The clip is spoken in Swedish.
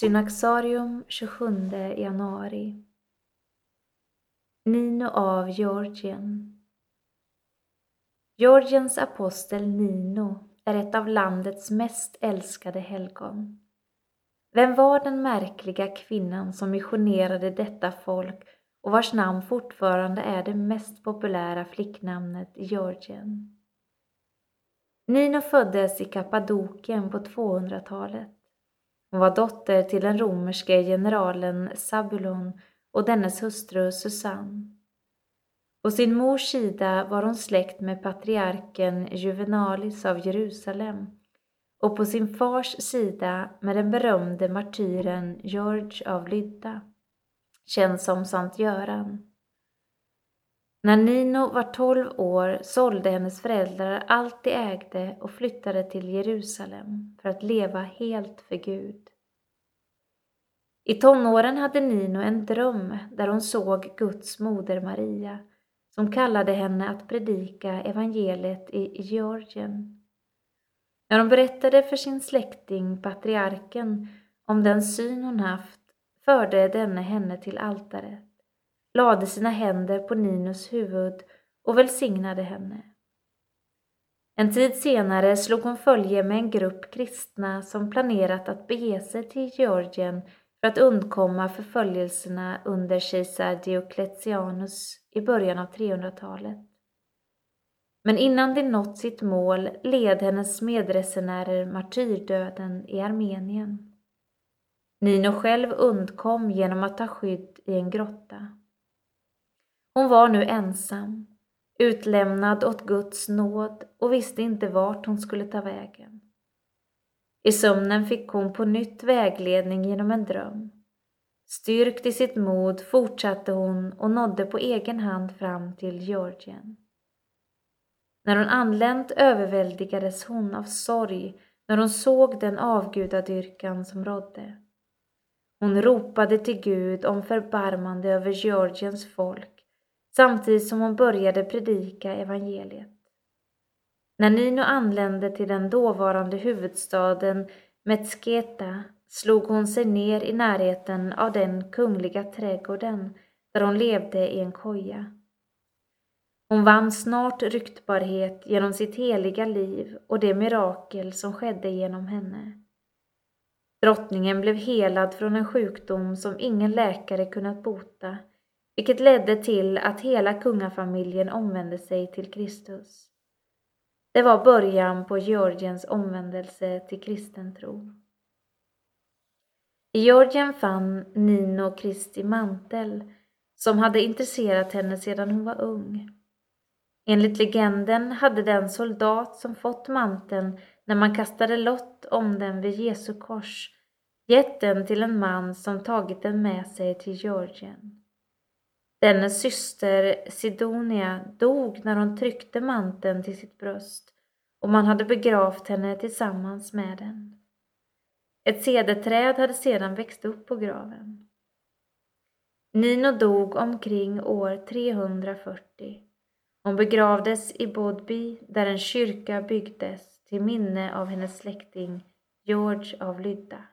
Synaxarium 27 januari Nino av Georgien Georgiens apostel Nino är ett av landets mest älskade helgon. Vem var den märkliga kvinnan som missionerade detta folk och vars namn fortfarande är det mest populära flicknamnet i Georgien? Nino föddes i Kappadokien på 200-talet. Hon var dotter till den romerske generalen Sabulon och dennes hustru Susanne. På sin mors sida var hon släkt med patriarken Juvenalis av Jerusalem och på sin fars sida med den berömde martyren George av Lydda, känd som Sankt Göran. När Nino var tolv år sålde hennes föräldrar allt de ägde och flyttade till Jerusalem för att leva helt för Gud. I tonåren hade Nino en dröm där hon såg Guds moder Maria som kallade henne att predika evangeliet i Georgien. När hon berättade för sin släkting, patriarken, om den syn hon haft förde denne henne till altaret lade sina händer på Ninos huvud och välsignade henne. En tid senare slog hon följe med en grupp kristna som planerat att bege sig till Georgien för att undkomma förföljelserna under kejsar Diocletianus i början av 300-talet. Men innan de nått sitt mål led hennes medresenärer martyrdöden i Armenien. Nino själv undkom genom att ta skydd i en grotta. Hon var nu ensam, utlämnad åt Guds nåd och visste inte vart hon skulle ta vägen. I sömnen fick hon på nytt vägledning genom en dröm. Styrkt i sitt mod fortsatte hon och nådde på egen hand fram till Georgien. När hon anlänt överväldigades hon av sorg när hon såg den avgudadyrkan som rådde. Hon ropade till Gud om förbarmande över Georgiens folk samtidigt som hon började predika evangeliet. När Nino anlände till den dåvarande huvudstaden Metsketa slog hon sig ner i närheten av den kungliga trädgården där hon levde i en koja. Hon vann snart ryktbarhet genom sitt heliga liv och det mirakel som skedde genom henne. Drottningen blev helad från en sjukdom som ingen läkare kunnat bota vilket ledde till att hela kungafamiljen omvände sig till Kristus. Det var början på Georgiens omvändelse till kristen tro. I Georgien fann Nino Kristi mantel som hade intresserat henne sedan hon var ung. Enligt legenden hade den soldat som fått manteln när man kastade lott om den vid Jesu kors gett den till en man som tagit den med sig till Georgien. Dennes syster Sidonia dog när hon tryckte manteln till sitt bröst och man hade begravt henne tillsammans med den. Ett cederträd hade sedan växt upp på graven. Nino dog omkring år 340. Hon begravdes i Bodby där en kyrka byggdes till minne av hennes släkting George av Lydda.